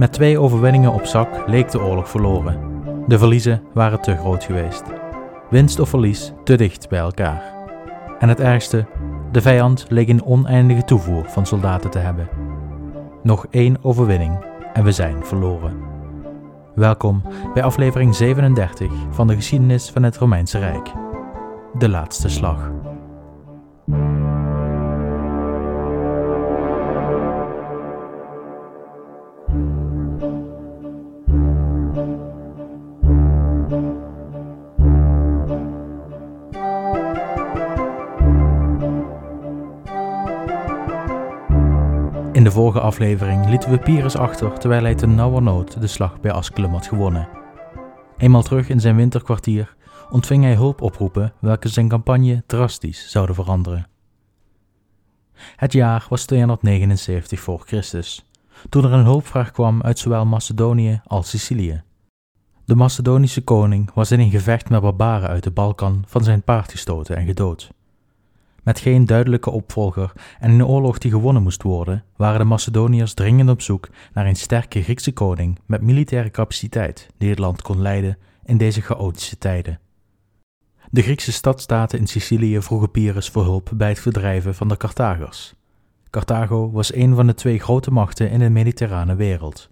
Met twee overwinningen op zak leek de oorlog verloren. De verliezen waren te groot geweest. Winst of verlies te dicht bij elkaar. En het ergste, de vijand leek een oneindige toevoer van soldaten te hebben. Nog één overwinning en we zijn verloren. Welkom bij aflevering 37 van de geschiedenis van het Romeinse Rijk. De laatste slag. De vorige aflevering lieten we Pyrrhus achter terwijl hij te nauwernood de slag bij Asculum had gewonnen. Eenmaal terug in zijn winterkwartier ontving hij hulpoproepen welke zijn campagne drastisch zouden veranderen. Het jaar was 279 voor Christus, toen er een hulpvraag kwam uit zowel Macedonië als Sicilië. De Macedonische koning was in een gevecht met barbaren uit de Balkan van zijn paard gestoten en gedood. Met geen duidelijke opvolger en een oorlog die gewonnen moest worden, waren de Macedoniërs dringend op zoek naar een sterke Griekse koning met militaire capaciteit die het land kon leiden in deze chaotische tijden. De Griekse stadstaten in Sicilië vroegen Pyrrhus voor hulp bij het verdrijven van de Carthagers. Carthago was een van de twee grote machten in de mediterrane wereld.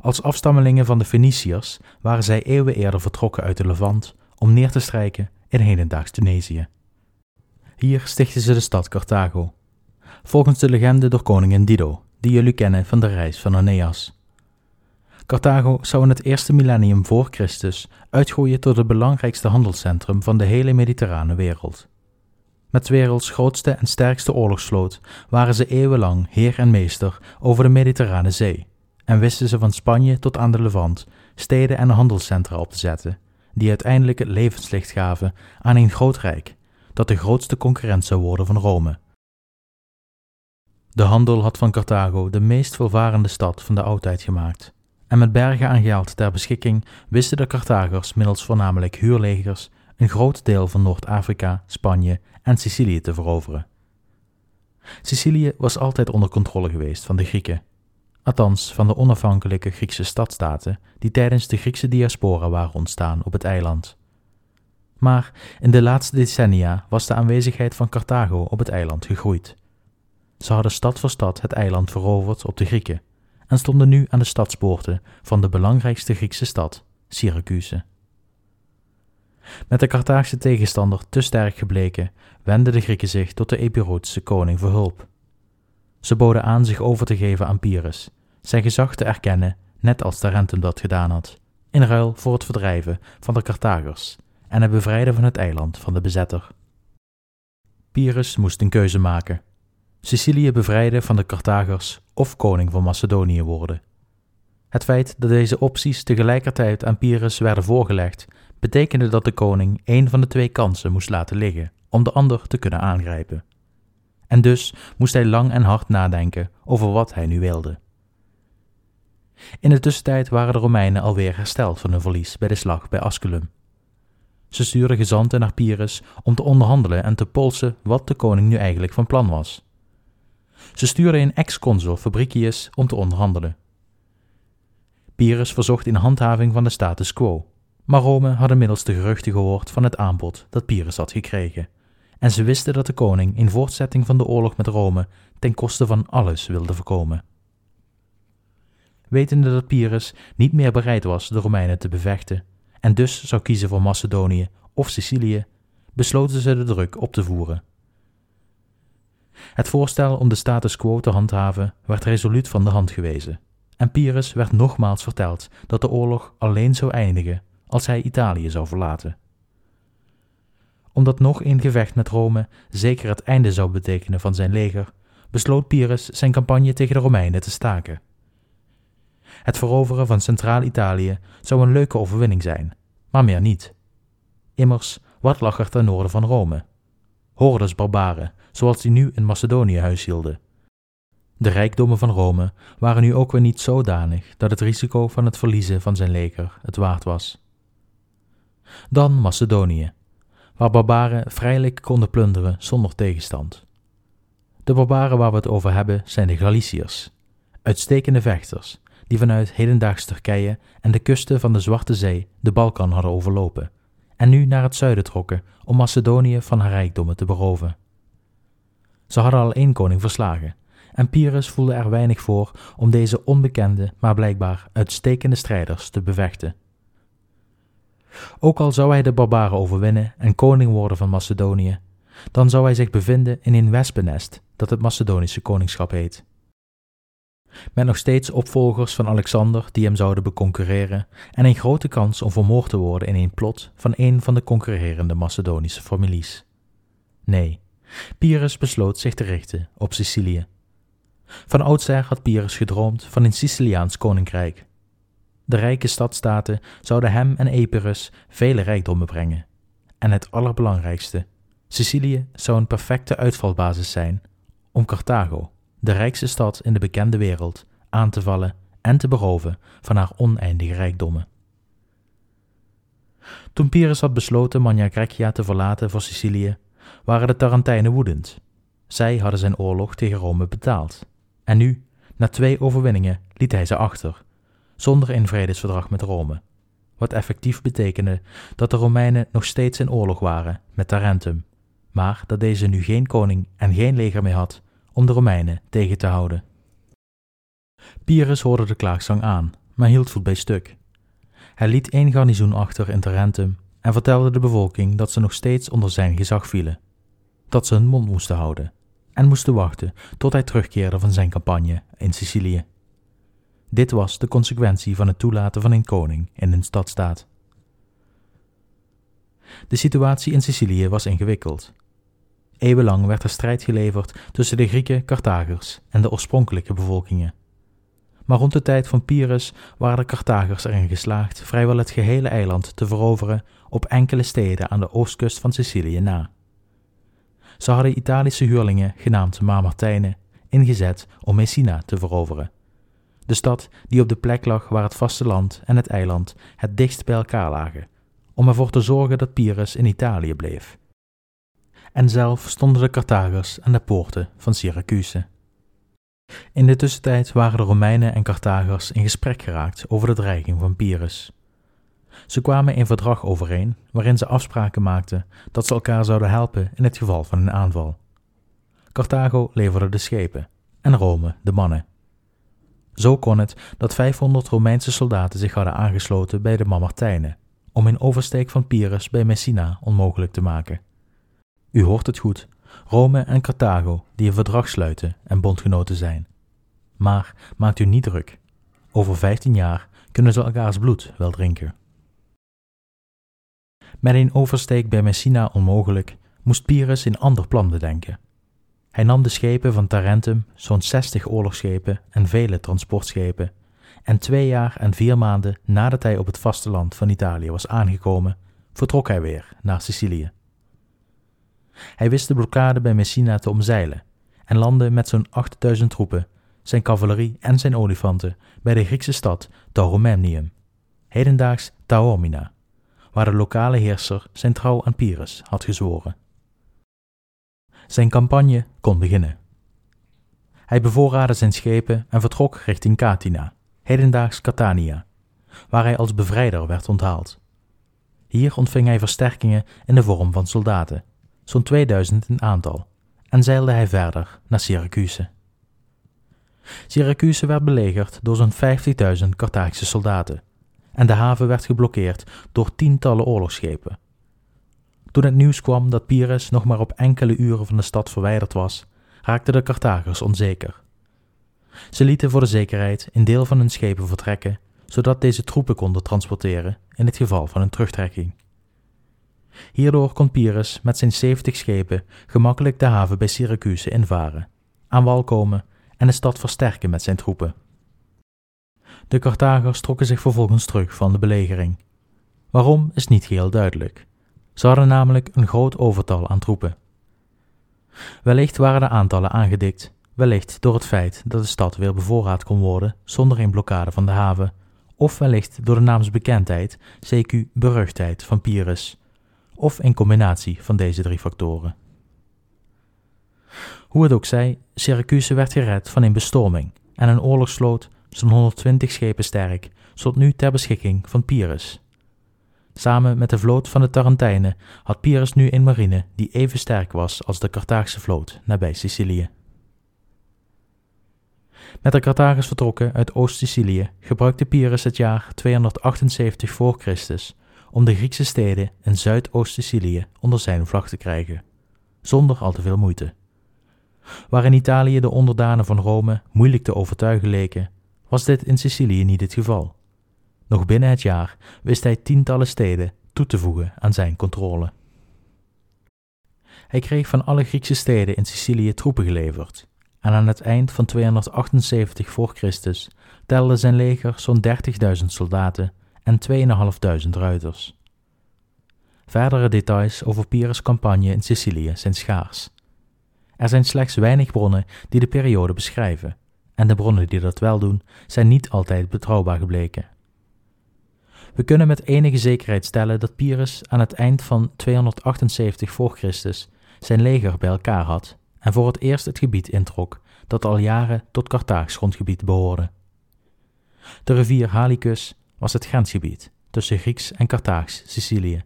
Als afstammelingen van de Feniciërs waren zij eeuwen eerder vertrokken uit de Levant om neer te strijken in hedendaags Tunesië. Hier stichtten ze de stad Carthago, volgens de legende door koningin Dido, die jullie kennen van de reis van Aeneas. Carthago zou in het eerste millennium voor Christus uitgroeien tot het belangrijkste handelscentrum van de hele mediterrane wereld. Met werelds grootste en sterkste oorlogsvloot waren ze eeuwenlang heer en meester over de Mediterrane Zee en wisten ze van Spanje tot aan de Levant steden en handelscentra op te zetten, die uiteindelijk het levenslicht gaven aan een groot rijk dat de grootste concurrent zou worden van Rome. De handel had van Carthago de meest welvarende stad van de oudheid gemaakt, en met bergen aan geld ter beschikking wisten de Carthagers middels voornamelijk huurlegers een groot deel van Noord-Afrika, Spanje en Sicilië te veroveren. Sicilië was altijd onder controle geweest van de Grieken, althans van de onafhankelijke Griekse stadstaten die tijdens de Griekse diaspora waren ontstaan op het eiland. Maar in de laatste decennia was de aanwezigheid van Carthago op het eiland gegroeid. Ze hadden stad voor stad het eiland veroverd op de Grieken en stonden nu aan de stadspoorten van de belangrijkste Griekse stad, Syracuse. Met de Carthaagse tegenstander te sterk gebleken, wendden de Grieken zich tot de Epirotische koning voor hulp. Ze boden aan zich over te geven aan Pyrrhus, zijn gezag te erkennen, net als Tarentum dat gedaan had, in ruil voor het verdrijven van de Carthagers en het bevrijden van het eiland van de bezetter. Pyrrhus moest een keuze maken: Sicilië bevrijden van de Carthagers of koning van Macedonië worden. Het feit dat deze opties tegelijkertijd aan Pyrrhus werden voorgelegd, betekende dat de koning één van de twee kansen moest laten liggen om de ander te kunnen aangrijpen. En dus moest hij lang en hard nadenken over wat hij nu wilde. In de tussentijd waren de Romeinen alweer hersteld van hun verlies bij de slag bij Asculum. Ze stuurden gezanten naar Pyrrhus om te onderhandelen en te polsen wat de koning nu eigenlijk van plan was. Ze stuurden een ex-consul Fabricius om te onderhandelen. Pyrrhus verzocht in handhaving van de status quo, maar Rome had inmiddels de geruchten gehoord van het aanbod dat Pyrrhus had gekregen, en ze wisten dat de koning in voortzetting van de oorlog met Rome ten koste van alles wilde voorkomen. Wetende dat Pyrrhus niet meer bereid was de Romeinen te bevechten, en dus zou kiezen voor Macedonië of Sicilië, besloten ze de druk op te voeren. Het voorstel om de status quo te handhaven werd resoluut van de hand gewezen, en Pyrrhus werd nogmaals verteld dat de oorlog alleen zou eindigen als hij Italië zou verlaten. Omdat nog een gevecht met Rome zeker het einde zou betekenen van zijn leger, besloot Pyrrhus zijn campagne tegen de Romeinen te staken. Het veroveren van Centraal-Italië zou een leuke overwinning zijn, maar meer niet. Immers, wat lag er ten noorden van Rome? Hordes barbaren, zoals die nu in Macedonië huishielden. De rijkdommen van Rome waren nu ook weer niet zodanig dat het risico van het verliezen van zijn leger het waard was. Dan Macedonië, waar barbaren vrijelijk konden plunderen zonder tegenstand. De barbaren waar we het over hebben zijn de Galiciërs, uitstekende vechters, die vanuit hedendaags Turkije en de kusten van de Zwarte Zee de Balkan hadden overlopen en nu naar het zuiden trokken om Macedonië van haar rijkdommen te beroven. Ze hadden al één koning verslagen en Pyrrhus voelde er weinig voor om deze onbekende, maar blijkbaar uitstekende strijders te bevechten. Ook al zou hij de barbaren overwinnen en koning worden van Macedonië, dan zou hij zich bevinden in een wespennest dat het Macedonische koningschap heet. Met nog steeds opvolgers van Alexander die hem zouden beconcurreren en een grote kans om vermoord te worden in een plot van een van de concurrerende Macedonische families. Nee, Pyrrhus besloot zich te richten op Sicilië. Van oudsher had Pyrrhus gedroomd van een Siciliaans koninkrijk. De rijke stadstaten zouden hem en Epirus vele rijkdommen brengen. En het allerbelangrijkste, Sicilië zou een perfecte uitvalbasis zijn om Carthago, de rijkste stad in de bekende wereld, aan te vallen en te beroven van haar oneindige rijkdommen. Toen Pyrrhus had besloten Magna Graecia te verlaten voor Sicilië, waren de Tarentijnen woedend. Zij hadden zijn oorlog tegen Rome betaald. En nu, na twee overwinningen, liet hij ze achter, zonder een vredesverdrag met Rome, wat effectief betekende dat de Romeinen nog steeds in oorlog waren met Tarentum, maar dat deze nu geen koning en geen leger meer had om de Romeinen tegen te houden. Pyrrhus hoorde de klaagzang aan, maar hield voet bij stuk. Hij liet één garnizoen achter in Tarentum en vertelde de bevolking dat ze nog steeds onder zijn gezag vielen, dat ze hun mond moesten houden en moesten wachten tot hij terugkeerde van zijn campagne in Sicilië. Dit was de consequentie van het toelaten van een koning in een stadstaat. De situatie in Sicilië was ingewikkeld. Eeuwenlang werd er strijd geleverd tussen de Grieken, Carthagers en de oorspronkelijke bevolkingen. Maar rond de tijd van Pyrrhus waren de Carthagers erin geslaagd vrijwel het gehele eiland te veroveren op enkele steden aan de oostkust van Sicilië na. Ze hadden Italische huurlingen, genaamd Mamertijnen, ingezet om Messina te veroveren. De stad die op de plek lag waar het vasteland en het eiland het dichtst bij elkaar lagen, om ervoor te zorgen dat Pyrrhus in Italië bleef. En zelf stonden de Carthagers aan de poorten van Syracuse. In de tussentijd waren de Romeinen en Carthagers in gesprek geraakt over de dreiging van Pyrrhus. Ze kwamen een verdrag overeen waarin ze afspraken maakten dat ze elkaar zouden helpen in het geval van een aanval. Carthago leverde de schepen en Rome de mannen. Zo kon het dat 500 Romeinse soldaten zich hadden aangesloten bij de Mamertijnen om een oversteek van Pyrrhus bij Messina onmogelijk te maken. U hoort het goed, Rome en Carthago die een verdrag sluiten en bondgenoten zijn. Maar maakt u niet druk. Over 15 jaar kunnen ze elkaars bloed wel drinken. Met een oversteek bij Messina onmogelijk, moest Pyrrhus een ander plan bedenken. Hij nam de schepen van Tarentum, zo'n 60 oorlogsschepen en vele transportschepen, en twee jaar en vier maanden nadat hij op het vasteland van Italië was aangekomen, vertrok hij weer naar Sicilië. Hij wist de blokkade bij Messina te omzeilen en landde met zo'n 8000 troepen, zijn cavalerie en zijn olifanten bij de Griekse stad Tauromenium, hedendaags Taormina waar de lokale heerser zijn trouw aan Pyrrhus had gezworen. Zijn campagne kon beginnen. Hij bevoorraadde zijn schepen en vertrok richting Catina, hedendaags Catania, waar hij als bevrijder werd onthaald. Hier ontving hij versterkingen in de vorm van soldaten, zo'n 2000 in aantal, en zeilde hij verder naar Syracuse. Syracuse werd belegerd door zo'n 50.000 Carthagische soldaten, en de haven werd geblokkeerd door tientallen oorlogsschepen. Toen het nieuws kwam dat Pyrrhus nog maar op enkele uren van de stad verwijderd was, raakten de Carthagers onzeker. Ze lieten voor de zekerheid een deel van hun schepen vertrekken, zodat deze troepen konden transporteren in het geval van een terugtrekking. Hierdoor kon Pyrrhus met zijn 70 schepen gemakkelijk de haven bij Syracuse invaren, aan wal komen en de stad versterken met zijn troepen. De Carthagers trokken zich vervolgens terug van de belegering. Waarom is niet geheel duidelijk. Ze hadden namelijk een groot overtal aan troepen. Wellicht waren de aantallen aangedikt, wellicht door het feit dat de stad weer bevoorraad kon worden zonder een blokkade van de haven, of wellicht door de naamsbekendheid, CQ beruchtheid van Pyrrhus, of een combinatie van deze drie factoren. Hoe het ook zij, Syracuse werd gered van een bestorming en een oorlogsvloot zo'n 120 schepen sterk, stond nu ter beschikking van Pyrrhus. Samen met de vloot van de Tarentijnen had Pyrrhus nu een marine die even sterk was als de Carthaagse vloot nabij Sicilië. Met de Carthagers vertrokken uit Oost-Sicilië gebruikte Pyrrhus het jaar 278 voor Christus om de Griekse steden in Zuidoost-Sicilië onder zijn vlag te krijgen, zonder al te veel moeite. Waar in Italië de onderdanen van Rome moeilijk te overtuigen leken, was dit in Sicilië niet het geval. Nog binnen het jaar wist hij tientallen steden toe te voegen aan zijn controle. Hij kreeg van alle Griekse steden in Sicilië troepen geleverd, en aan het eind van 278 voor Christus telde zijn leger zo'n 30.000 soldaten en 2.500 ruiters. Verdere details over Pyrrhus' campagne in Sicilië zijn schaars. Er zijn slechts weinig bronnen die de periode beschrijven, en de bronnen die dat wel doen, zijn niet altijd betrouwbaar gebleken. We kunnen met enige zekerheid stellen dat Pyrrhus aan het eind van 278 voor Christus zijn leger bij elkaar had en voor het eerst het gebied introk dat al jaren tot Carthaags grondgebied behoorde. De rivier Halicus was het grensgebied tussen Grieks en Carthaags Sicilië,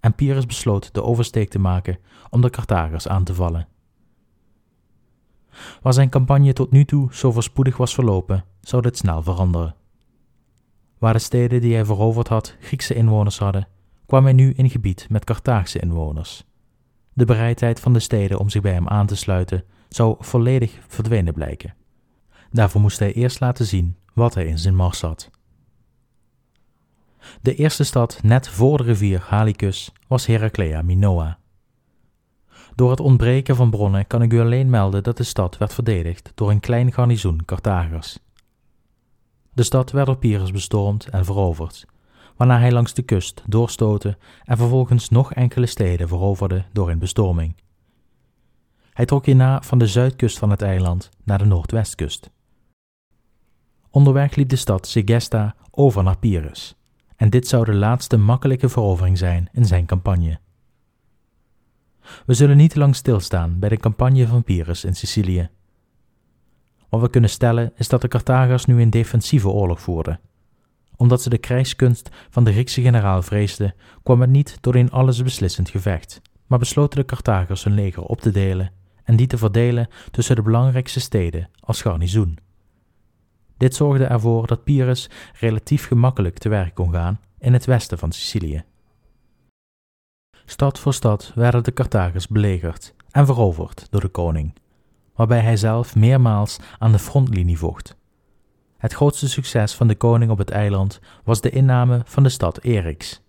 en Pyrrhus besloot de oversteek te maken om de Carthagers aan te vallen. Waar zijn campagne tot nu toe zo voorspoedig was verlopen, zou dit snel veranderen. Waar de steden die hij veroverd had Griekse inwoners hadden, kwam hij nu in gebied met Carthaagse inwoners. De bereidheid van de steden om zich bij hem aan te sluiten zou volledig verdwenen blijken. Daarvoor moest hij eerst laten zien wat hij in zijn mars had. De eerste stad net voor de rivier Halicus was Heraclea Minoa. Door het ontbreken van bronnen kan ik u alleen melden dat de stad werd verdedigd door een klein garnizoen Carthagers. De stad werd door Pyrrhus bestormd en veroverd, waarna hij langs de kust doorstootte en vervolgens nog enkele steden veroverde door een bestorming. Hij trok hierna van de zuidkust van het eiland naar de noordwestkust. Onderweg liep de stad Segesta over naar Pyrrhus, en dit zou de laatste makkelijke verovering zijn in zijn campagne. We zullen niet lang stilstaan bij de campagne van Pyrrhus in Sicilië. Wat we kunnen stellen is dat de Carthagers nu een defensieve oorlog voerden. Omdat ze de krijgskunst van de Griekse generaal vreesden, kwam het niet door een alles beslissend gevecht, maar besloten de Carthagers hun leger op te delen en die te verdelen tussen de belangrijkste steden als garnizoen. Dit zorgde ervoor dat Pyrrhus relatief gemakkelijk te werk kon gaan in het westen van Sicilië. Stad voor stad werden de Carthagers belegerd en veroverd door de koning, waarbij hij zelf meermaals aan de frontlinie vocht. Het grootste succes van de koning op het eiland was de inname van de stad Erix.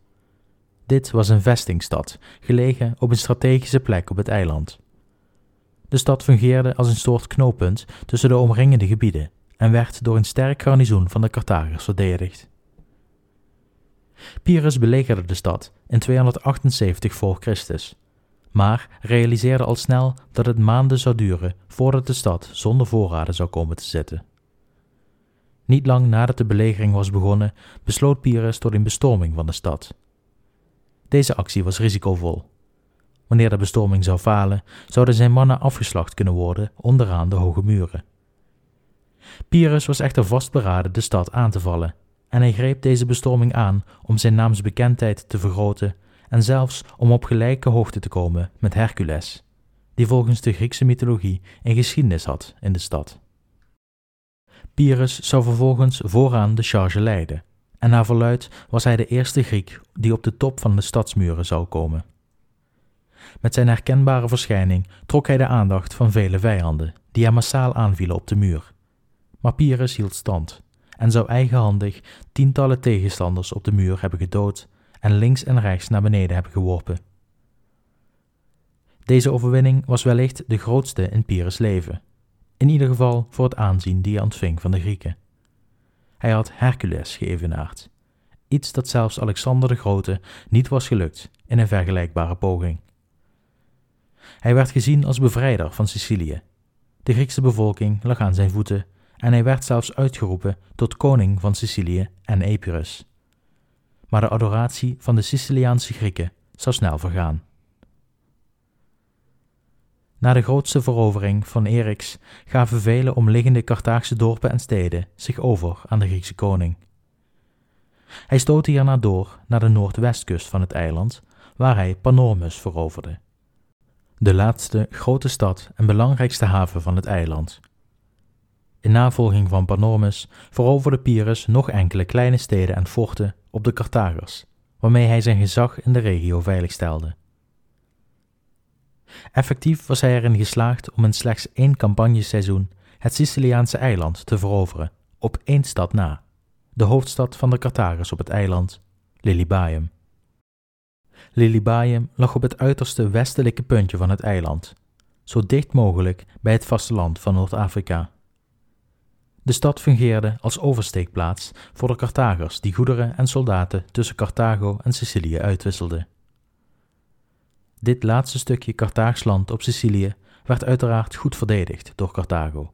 Dit was een vestingstad, gelegen op een strategische plek op het eiland. De stad fungeerde als een soort knooppunt tussen de omringende gebieden en werd door een sterk garnizoen van de Carthagers verdedigd. Pyrrhus belegerde de stad in 278 voor Christus, maar realiseerde al snel dat het maanden zou duren voordat de stad zonder voorraden zou komen te zitten. Niet lang nadat de belegering was begonnen, besloot Pyrrhus tot een bestorming van de stad. Deze actie was risicovol. Wanneer de bestorming zou falen, zouden zijn mannen afgeslacht kunnen worden onderaan de hoge muren. Pyrrhus was echter vastberaden de stad aan te vallen en hij greep deze bestorming aan om zijn naamsbekendheid te vergroten en zelfs om op gelijke hoogte te komen met Hercules, die volgens de Griekse mythologie een geschiedenis had in de stad. Pyrrhus zou vervolgens vooraan de charge leiden, en naar verluid was hij de eerste Griek die op de top van de stadsmuren zou komen. Met zijn herkenbare verschijning trok hij de aandacht van vele vijanden, die hem massaal aanvielen op de muur. Maar Pyrrhus hield stand en zou eigenhandig tientallen tegenstanders op de muur hebben gedood en links en rechts naar beneden hebben geworpen. Deze overwinning was wellicht de grootste in Pyrrhus' leven, in ieder geval voor het aanzien die hij ontving van de Grieken. Hij had Hercules geëvenaard, iets dat zelfs Alexander de Grote niet was gelukt in een vergelijkbare poging. Hij werd gezien als bevrijder van Sicilië. De Griekse bevolking lag aan zijn voeten en hij werd zelfs uitgeroepen tot koning van Sicilië en Epirus. Maar de adoratie van de Siciliaanse Grieken zou snel vergaan. Na de grootste verovering van Eryx gaven vele omliggende Carthaagse dorpen en steden zich over aan de Griekse koning. Hij stootte hierna door naar de noordwestkust van het eiland, waar hij Panormus veroverde, de laatste grote stad en belangrijkste haven van het eiland. In navolging van Panormus veroverde Pyrrhus nog enkele kleine steden en forten op de Carthagers, waarmee hij zijn gezag in de regio veiligstelde. Effectief was hij erin geslaagd om in slechts één campagneseizoen het Siciliaanse eiland te veroveren, op één stad na, de hoofdstad van de Carthagers op het eiland, Lilybaium. Lilybaium lag op het uiterste westelijke puntje van het eiland, zo dicht mogelijk bij het vasteland van Noord-Afrika. De stad fungeerde als oversteekplaats voor de Carthagers die goederen en soldaten tussen Carthago en Sicilië uitwisselden. Dit laatste stukje Carthaags land op Sicilië werd uiteraard goed verdedigd door Carthago.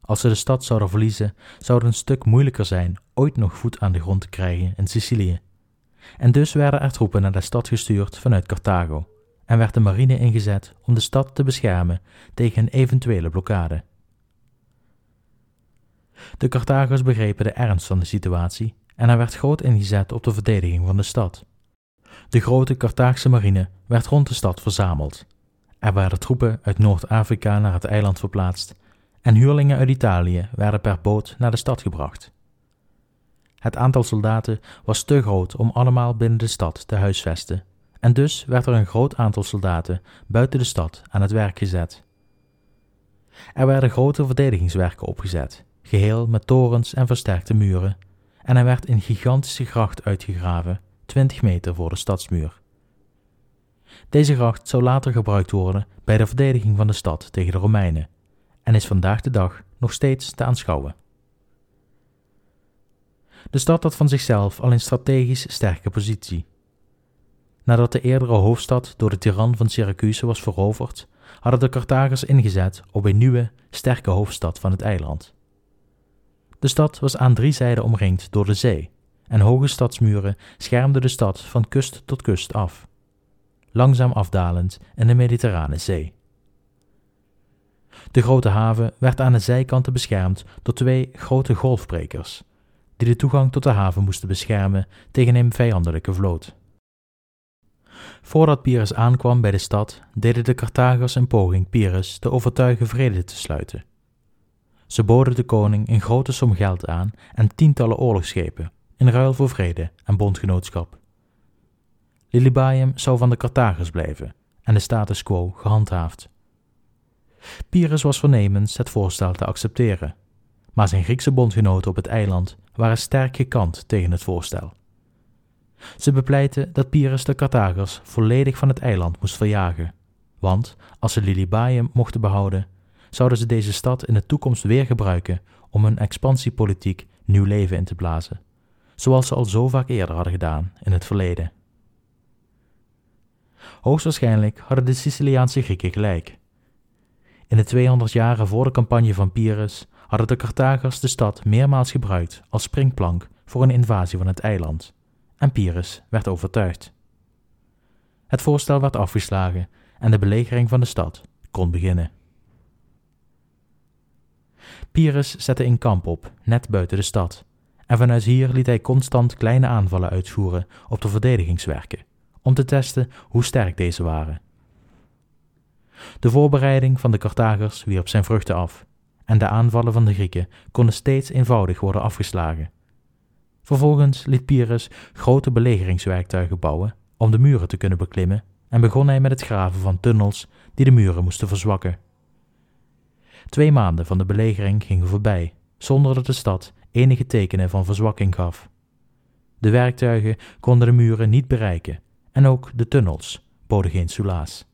Als ze de stad zouden verliezen, zou het een stuk moeilijker zijn ooit nog voet aan de grond te krijgen in Sicilië. En dus werden er troepen naar de stad gestuurd vanuit Carthago en werd de marine ingezet om de stad te beschermen tegen een eventuele blokkade. De Carthagers begrepen de ernst van de situatie en er werd groot ingezet op de verdediging van de stad. De grote Carthaagse marine werd rond de stad verzameld. Er werden troepen uit Noord-Afrika naar het eiland verplaatst en huurlingen uit Italië werden per boot naar de stad gebracht. Het aantal soldaten was te groot om allemaal binnen de stad te huisvesten, en dus werd er een groot aantal soldaten buiten de stad aan het werk gezet. Er werden grote verdedigingswerken opgezet, geheel met torens en versterkte muren, en er werd een gigantische gracht uitgegraven 20 meter voor de stadsmuur. Deze gracht zou later gebruikt worden bij de verdediging van de stad tegen de Romeinen en is vandaag de dag nog steeds te aanschouwen. De stad had van zichzelf al een strategisch sterke positie. Nadat de eerdere hoofdstad door de tiran van Syracuse was veroverd, hadden de Carthagers ingezet op een nieuwe, sterke hoofdstad van het eiland. De stad was aan drie zijden omringd door de zee en hoge stadsmuren schermden de stad van kust tot kust af, langzaam afdalend in de Mediterrane Zee. De grote haven werd aan de zijkanten beschermd door twee grote golfbrekers, die de toegang tot de haven moesten beschermen tegen een vijandelijke vloot. Voordat Pyrrhus aankwam bij de stad, deden de Carthagers een poging Pyrrhus te overtuigen vrede te sluiten. Ze boden de koning een grote som geld aan en tientallen oorlogsschepen, in ruil voor vrede en bondgenootschap. Lilybaeum zou van de Carthagers blijven en de status quo gehandhaafd. Pyrrhus was voornemens het voorstel te accepteren, maar zijn Griekse bondgenoten op het eiland waren sterk gekant tegen het voorstel. Ze bepleitten dat Pyrrhus de Carthagers volledig van het eiland moest verjagen, want als ze Lilybaeum mochten behouden, zouden ze deze stad in de toekomst weer gebruiken om hun expansiepolitiek nieuw leven in te blazen zoals ze al zo vaak eerder hadden gedaan in het verleden. Hoogstwaarschijnlijk hadden de Siciliaanse Grieken gelijk. In de 200 jaren voor de campagne van Pyrrhus hadden de Carthagers de stad meermaals gebruikt als springplank voor een invasie van het eiland, en Pyrrhus werd overtuigd. Het voorstel werd afgeslagen en de belegering van de stad kon beginnen. Pyrrhus zette een kamp op, net buiten de stad, en vanuit hier liet hij constant kleine aanvallen uitvoeren op de verdedigingswerken, om te testen hoe sterk deze waren. De voorbereiding van de Carthagers wierp zijn vruchten af, en de aanvallen van de Grieken konden steeds eenvoudig worden afgeslagen. Vervolgens liet Pyrrhus grote belegeringswerktuigen bouwen om de muren te kunnen beklimmen en begon hij met het graven van tunnels die de muren moesten verzwakken. Twee maanden van de belegering gingen voorbij, zonder dat de stad enige tekenen van verzwakking gaf. De werktuigen konden de muren niet bereiken en ook de tunnels boden geen soelaas.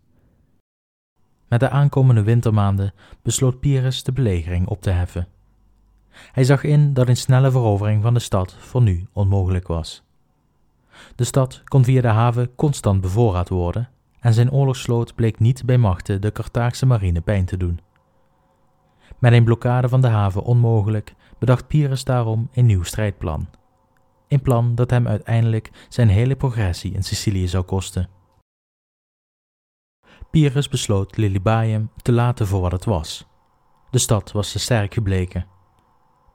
Met de aankomende wintermaanden besloot Pyrrhus de belegering op te heffen. Hij zag in dat een snelle verovering van de stad voor nu onmogelijk was. De stad kon via de haven constant bevoorraad worden en zijn oorlogssloot bleek niet bij machten de Carthaagse marine pijn te doen. Met een blokkade van de haven onmogelijk bedacht Pyrrhus daarom een nieuw strijdplan. Een plan dat hem uiteindelijk zijn hele progressie in Sicilië zou kosten. Pyrrhus besloot Lilybaeum te laten voor wat het was. De stad was te sterk gebleken.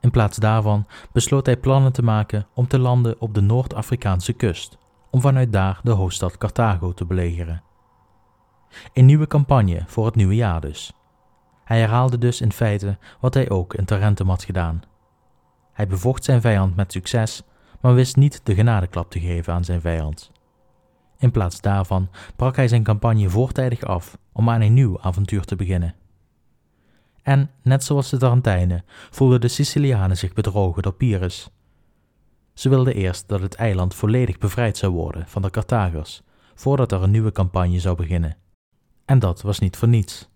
In plaats daarvan besloot hij plannen te maken om te landen op de Noord-Afrikaanse kust, om vanuit daar de hoofdstad Carthago te belegeren. Een nieuwe campagne voor het nieuwe jaar dus. Hij herhaalde dus in feite wat hij ook in Tarentum had gedaan. Hij bevocht zijn vijand met succes, maar wist niet de genadeklap te geven aan zijn vijand. In plaats daarvan brak hij zijn campagne voortijdig af om aan een nieuw avontuur te beginnen. En, net zoals de Tarentijnen, voelden de Sicilianen zich bedrogen door Pyrrhus. Ze wilden eerst dat het eiland volledig bevrijd zou worden van de Carthagers, voordat er een nieuwe campagne zou beginnen. En dat was niet voor niets.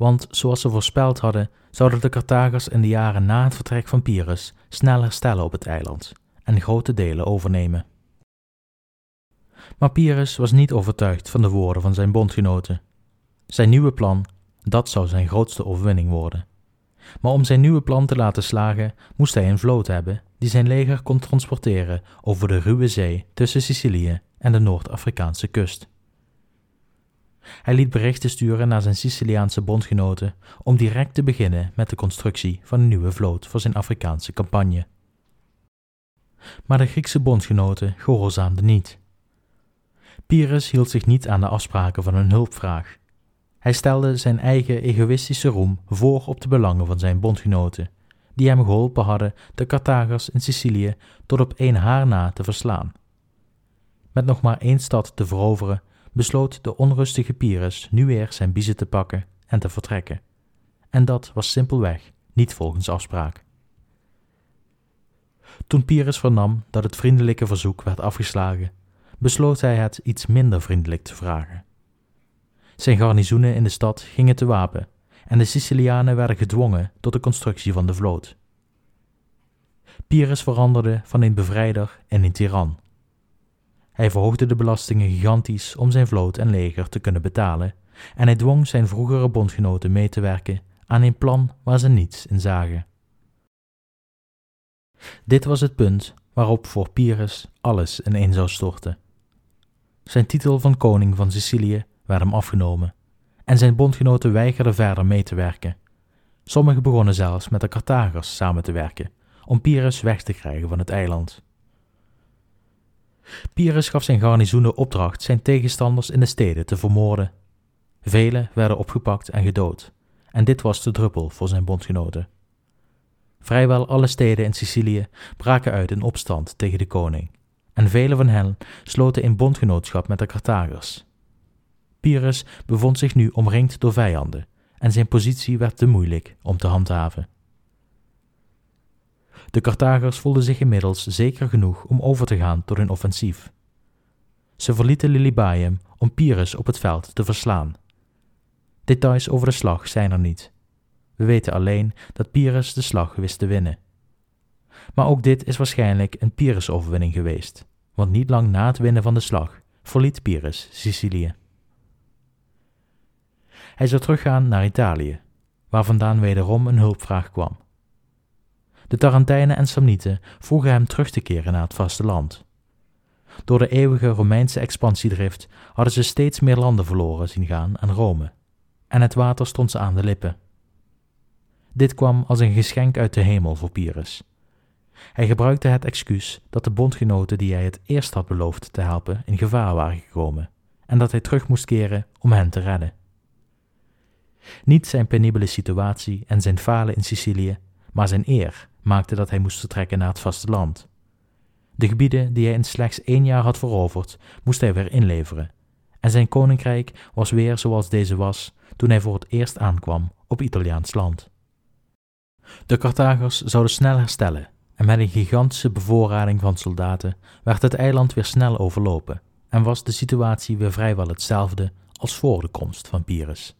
Want zoals ze voorspeld hadden, zouden de Carthagers in de jaren na het vertrek van Pyrrhus snel herstellen op het eiland en grote delen overnemen. Maar Pyrrhus was niet overtuigd van de woorden van zijn bondgenoten. Zijn nieuwe plan, dat zou zijn grootste overwinning worden. Maar om zijn nieuwe plan te laten slagen, moest hij een vloot hebben die zijn leger kon transporteren over de ruwe zee tussen Sicilië en de Noord-Afrikaanse kust. Hij liet berichten sturen naar zijn Siciliaanse bondgenoten om direct te beginnen met de constructie van een nieuwe vloot voor zijn Afrikaanse campagne. Maar de Griekse bondgenoten gehoorzaamden niet. Pyrrhus hield zich niet aan de afspraken van hun hulpvraag. Hij stelde zijn eigen egoïstische roem voor op de belangen van zijn bondgenoten, die hem geholpen hadden de Carthagers in Sicilië tot op één haar na te verslaan. Met nog maar één stad te veroveren, besloot de onrustige Pyrrhus nu weer zijn biezen te pakken en te vertrekken. En dat was simpelweg niet volgens afspraak. Toen Pyrrhus vernam dat het vriendelijke verzoek werd afgeslagen, besloot hij het iets minder vriendelijk te vragen. Zijn garnizoenen in de stad gingen te wapen en de Sicilianen werden gedwongen tot de constructie van de vloot. Pyrrhus veranderde van een bevrijder in een tiran. Hij verhoogde de belastingen gigantisch om zijn vloot en leger te kunnen betalen en hij dwong zijn vroegere bondgenoten mee te werken aan een plan waar ze niets in zagen. Dit was het punt waarop voor Pyrrhus alles ineen zou storten. Zijn titel van koning van Sicilië werd hem afgenomen en zijn bondgenoten weigerden verder mee te werken. Sommigen begonnen zelfs met de Carthagers samen te werken om Pyrrhus weg te krijgen van het eiland. Pyrrhus gaf zijn garnizoenen opdracht zijn tegenstanders in de steden te vermoorden. Velen werden opgepakt en gedood, en dit was de druppel voor zijn bondgenoten. Vrijwel alle steden in Sicilië braken uit in opstand tegen de koning, en vele van hen sloten in bondgenootschap met de Carthagers. Pyrrhus bevond zich nu omringd door vijanden, en zijn positie werd te moeilijk om te handhaven. De Carthagers voelden zich inmiddels zeker genoeg om over te gaan tot een offensief. Ze verlieten Lilybaeum om Pyrrhus op het veld te verslaan. Details over de slag zijn er niet. We weten alleen dat Pyrrhus de slag wist te winnen. Maar ook dit is waarschijnlijk een Pyrrhus-overwinning geweest, want niet lang na het winnen van de slag verliet Pyrrhus Sicilië. Hij zou teruggaan naar Italië, waar vandaan wederom een hulpvraag kwam. De Tarentijnen en Samnieten vroegen hem terug te keren naar het vasteland. Door de eeuwige Romeinse expansiedrift hadden ze steeds meer landen verloren zien gaan aan Rome, en het water stond ze aan de lippen. Dit kwam als een geschenk uit de hemel voor Pyrrhus. Hij gebruikte het excuus dat de bondgenoten die hij het eerst had beloofd te helpen in gevaar waren gekomen en dat hij terug moest keren om hen te redden. Niet zijn penibele situatie en zijn falen in Sicilië, maar zijn eer maakte dat hij moest vertrekken naar het vasteland. De gebieden die hij in slechts één jaar had veroverd, moest hij weer inleveren, en zijn koninkrijk was weer zoals deze was toen hij voor het eerst aankwam op Italiaans land. De Carthagers zouden snel herstellen, en met een gigantische bevoorrading van soldaten werd het eiland weer snel overlopen en was de situatie weer vrijwel hetzelfde als voor de komst van Pyrrhus.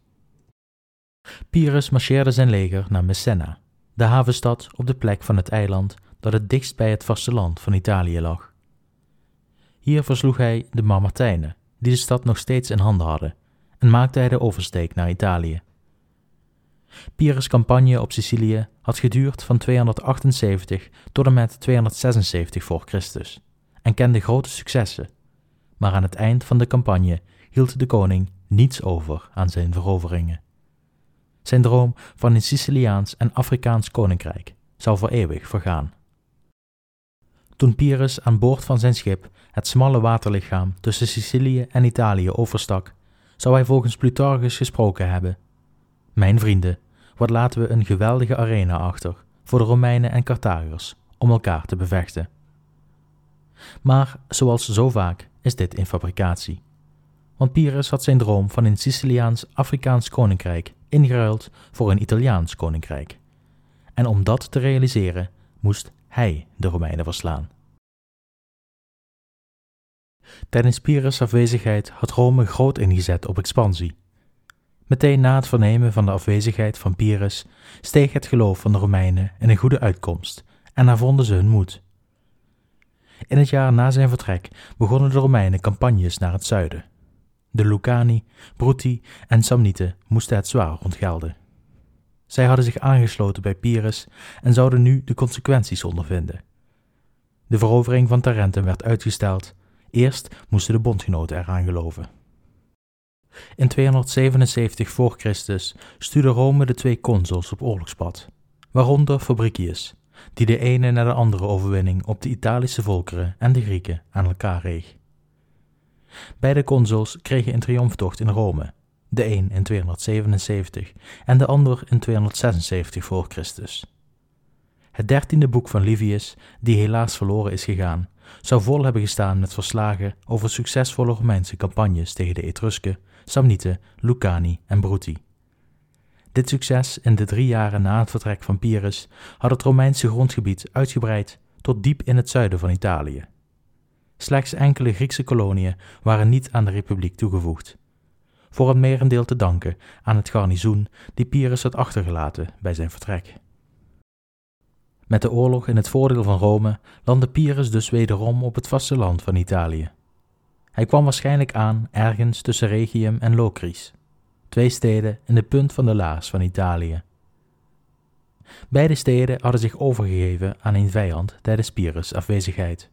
Pyrrhus marcheerde zijn leger naar Messena, de havenstad op de plek van het eiland dat het dichtst bij het vasteland van Italië lag. Hier versloeg hij de Marmartijnen, die de stad nog steeds in handen hadden, en maakte hij de oversteek naar Italië. Pyrrhus' campagne op Sicilië had geduurd van 278 tot en met 276 voor Christus en kende grote successen, maar aan het eind van de campagne hield de koning niets over aan zijn veroveringen. Zijn droom van een Siciliaans en Afrikaans koninkrijk zou voor eeuwig vergaan. Toen Pyrrhus aan boord van zijn schip het smalle waterlichaam tussen Sicilië en Italië overstak, zou hij volgens Plutarchus gesproken hebben: Mijn vrienden, wat laten we een geweldige arena achter voor de Romeinen en Carthagers om elkaar te bevechten. Maar zoals zo vaak is dit in fabricatie. Want Pyrrhus had zijn droom van een Siciliaans-Afrikaans koninkrijk ingeruild voor een Italiaans koninkrijk. En om dat te realiseren moest hij de Romeinen verslaan. Tijdens Pyrrhus' afwezigheid had Rome groot ingezet op expansie. Meteen na het vernemen van de afwezigheid van Pyrrhus steeg het geloof van de Romeinen in een goede uitkomst en hervonden ze hun moed. In het jaar na zijn vertrek begonnen de Romeinen campagnes naar het zuiden. De Lucani, Bruti en Samnieten moesten het zwaar ontgelden. Zij hadden zich aangesloten bij Pyrrhus en zouden nu de consequenties ondervinden. De verovering van Tarentum werd uitgesteld. Eerst moesten de bondgenoten eraan geloven. In 277 voor Christus stuurde Rome de twee consuls op oorlogspad, waaronder Fabricius, die de ene na de andere overwinning op de Italische volkeren en de Grieken aan elkaar reeg. Beide consuls kregen een triomftocht in Rome, de een in 277 en de ander in 276 voor Christus. Het dertiende boek van Livius, die helaas verloren is gegaan, zou vol hebben gestaan met verslagen over succesvolle Romeinse campagnes tegen de Etrusken, Samnieten, Lucani en Bruti. Dit succes in de drie jaren na het vertrek van Pyrrhus had het Romeinse grondgebied uitgebreid tot diep in het zuiden van Italië. Slechts enkele Griekse koloniën waren niet aan de republiek toegevoegd. Voor het merendeel te danken aan het garnizoen die Pyrrhus had achtergelaten bij zijn vertrek. Met de oorlog in het voordeel van Rome landde Pyrrhus dus wederom op het vasteland van Italië. Hij kwam waarschijnlijk aan ergens tussen Regium en Locris, twee steden in de punt van de laars van Italië. Beide steden hadden zich overgegeven aan een vijand tijdens Pyrrhus' afwezigheid.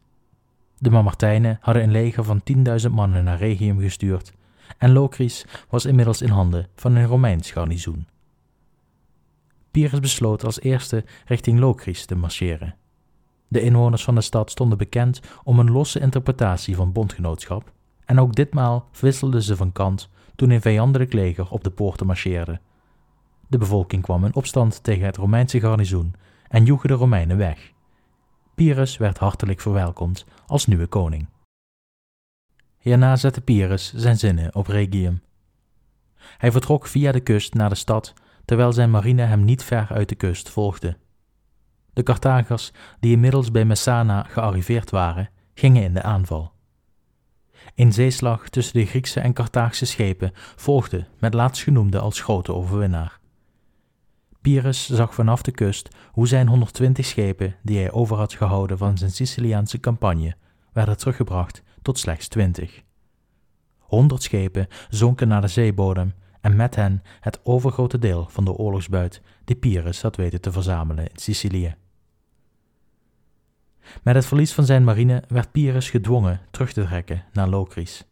De Mamertijnen hadden een leger van 10.000 mannen naar Regium gestuurd en Locris was inmiddels in handen van een Romeins garnizoen. Pyrrhus besloot als eerste richting Locris te marcheren. De inwoners van de stad stonden bekend om een losse interpretatie van bondgenootschap, en ook ditmaal wisselden ze van kant toen een vijandelijk leger op de poorten marcheerde. De bevolking kwam in opstand tegen het Romeinse garnizoen en joegen de Romeinen weg. Pyrrhus werd hartelijk verwelkomd als nieuwe koning. Hierna zette Pyrrhus zijn zinnen op Regium. Hij vertrok via de kust naar de stad, terwijl zijn marine hem niet ver uit de kust volgde. De Carthagers, die inmiddels bij Messana gearriveerd waren, gingen in de aanval. Een zeeslag tussen de Griekse en Carthaagse schepen volgde met laatstgenoemde als grote overwinnaar. Pyrrhus zag vanaf de kust hoe zijn 120 schepen die hij over had gehouden van zijn Siciliaanse campagne werden teruggebracht tot slechts 20. Honderd schepen zonken naar de zeebodem en met hen het overgrote deel van de oorlogsbuit die Pyrrhus had weten te verzamelen in Sicilië. Met het verlies van zijn marine werd Pyrrhus gedwongen terug te trekken naar Locris.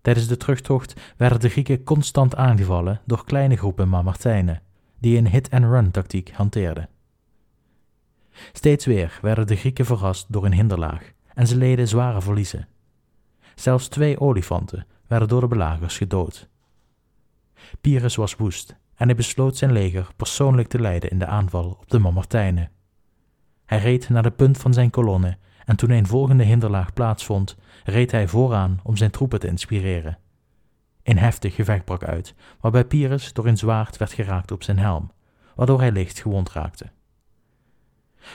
Tijdens de terugtocht werden de Grieken constant aangevallen door kleine groepen Mamertijnen, die een hit-and-run tactiek hanteerden. Steeds weer werden de Grieken verrast door een hinderlaag en ze leden zware verliezen. Zelfs twee olifanten werden door de belagers gedood. Pyrrhus was woest en hij besloot zijn leger persoonlijk te leiden in de aanval op de Mamertijnen. Hij reed naar de punt van zijn kolonne en toen een volgende hinderlaag plaatsvond, reed hij vooraan om zijn troepen te inspireren. Een heftig gevecht brak uit, waarbij Pyrrhus door een zwaard werd geraakt op zijn helm, waardoor hij licht gewond raakte.